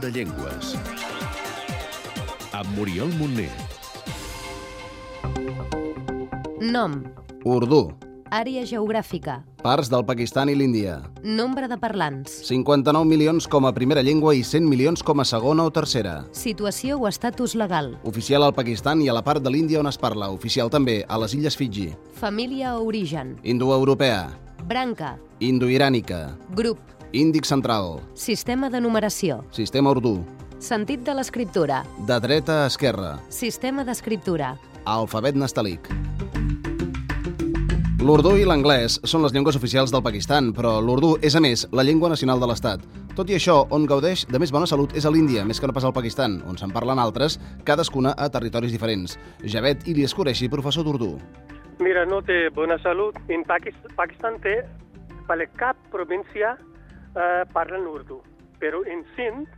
de Llengües. Amb Muriel Montner. Nom, Urdu. àrea geogràfica, Parts del Pakistan i l'Índia. nombre de parlants, 59 milions com a primera llengua i 100 milions com a segona o tercera. situació o estatus legal, Oficial al Pakistan i a la part de l'Índia on es parla. Oficial també a les Illes Fiji. família o origen, Indoeuropea. branca, Indoirànica. grup, Índic central. sistema de numeració, Sistema urdú. sentit de l'escriptura, De dreta a esquerra. sistema d'escriptura, Alfabet nastalic. L'urdú i l'anglès són les llengües oficials del Pakistan, però l'urdú és, a més, la llengua nacional de l'Estat. Tot i això, on gaudeix de més bona salut és a l'Índia, més que no pas al Pakistan, on se'n parlen altres, cadascuna a territoris diferents. Javed Ilyas Qureshi, professor d'urdú. Mira, no té bona salut. En Pakistan, Pakistan té, per cap província eh, parlen urdu. Però en Sindh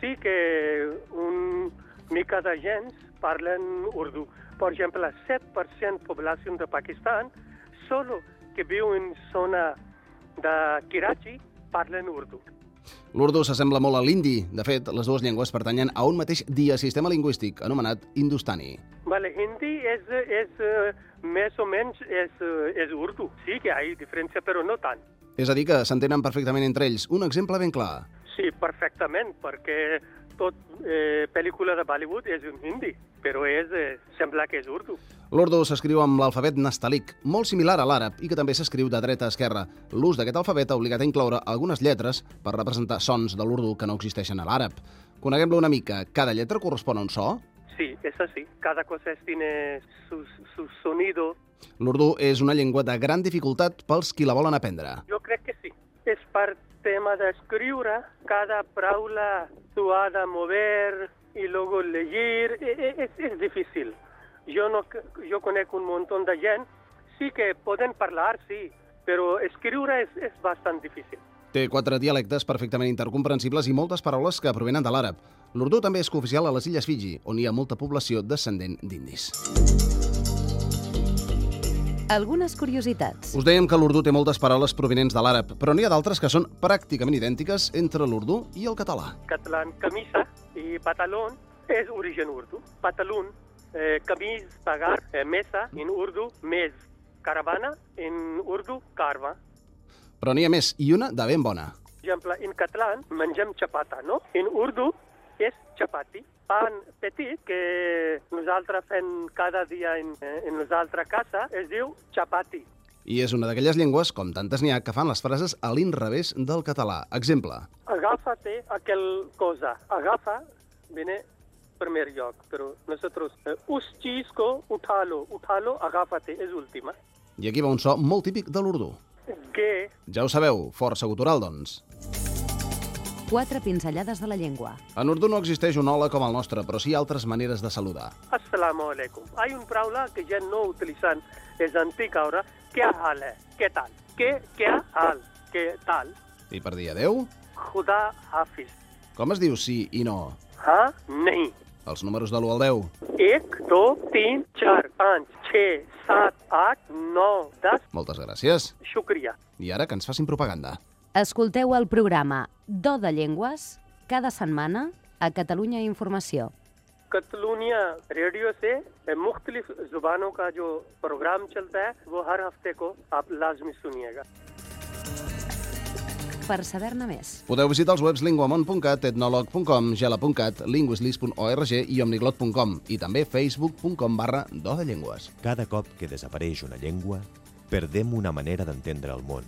sí que un mica de gens parlen urdu. Per exemple, el 7% població de Pakistan, solo que viu en zona de Karachi, parlen urdu. L'urdu s'assembla molt a l'indi. De fet, les dues llengües pertanyen a un mateix diasistema lingüístic, anomenat hindustani. Vale, hindi és, és eh, més o menys és, eh, és urdu. Sí que hi ha diferència, però no tant. És a dir, que s'entenen perfectament entre ells. Un exemple ben clar. Sí, perfectament, perquè tot eh, pel·lícula de Bollywood és en hindi, però és, eh, sembla que és urdu. L'urdu s'escriu amb l'alfabet nastalic, molt similar a l'àrab i que també s'escriu de dreta a esquerra. L'ús d'aquest alfabet ha obligat a incloure algunes lletres per representar sons de l'urdu que no existeixen a l'àrab. Coneguem-lo una mica. Cada lletra correspon a un so? Sí, és així. Cada cosa tiene su, su sonido. L'urdu és una llengua de gran dificultat pels qui la volen aprendre. Jo per tema d'escriure. Cada paraula tu ha de mover i luego llegir. E- e- És, és difícil. Jo, no, jo conec un munt de gent, sí que poden parlar, sí, però escriure és, és bastant difícil. Té quatre dialectes perfectament intercomprensibles i moltes paraules que provenen de l'àrab. L'urdu també és cooficial a les Illes Fiji, on hi ha molta població descendent d'indis. Algunes curiositats, Us dèiem que l'urdu té moltes paraules provenents de l'àrab, però n'hi ha d'altres que són pràcticament idèntiques entre l'urdu i el català. catalán camisa y pantalón es origen urdu. Pantalón, eh, camis, pagar, eh, mesa en urdu, mes. Caravana en urdu, carva. Però n'hi ha més, i una de ben bona. Per exemple, en català mengem xapata, no? En urdu és chapati. Pan petit que nosaltres fem cada dia en, en nosaltres casa es diu chapati. I és una d'aquelles llengües, com tantes n'hi ha, que fan les frases a l'inrevés del català. Exemple, Agafa-te aquel cosa. Agafa viene primer lloc, però nosotros eh, us chisco, utalo, utalo, agafate, és última. i aquí va un so molt típic de l'urdu. Que Ja ho sabeu, força gutural, doncs. Quatre pinzellades de la llengua, En urdu no existeix un hola com el nostre, però sí altres maneres de saludar. Assalamu alaikum. Hay un paraula que ja no utilitzan, és antic ara. Què hal hai? Què tal? Què, què hal? Què tal? I per dir adeu, Khuda hafiz. com es diu sí i no? Ha? Nahi. Els números de l'1 al 10. 1, 2, 3, 4, 5, 6, 7, 8, 9, 10. Moltes gràcies. Shukriya. I ara que ens facin propaganda. Escolteu el programa Do de Llengües cada setmana a Catalunya Informació. Catalunya radio से मुख्तलिफ जुबानों का जो प्रोग्राम चलता है वो हर हफ्ते को आप लाजमी सुनिएगा Per saber-ne més, Podeu visitar els webs linguamont.cat, etnolog.com, gela.cat, linguislis.org i omniglot.com i també facebook.com barra do de llengües. Cada cop que desapareix una llengua, perdem una manera d'entendre el món,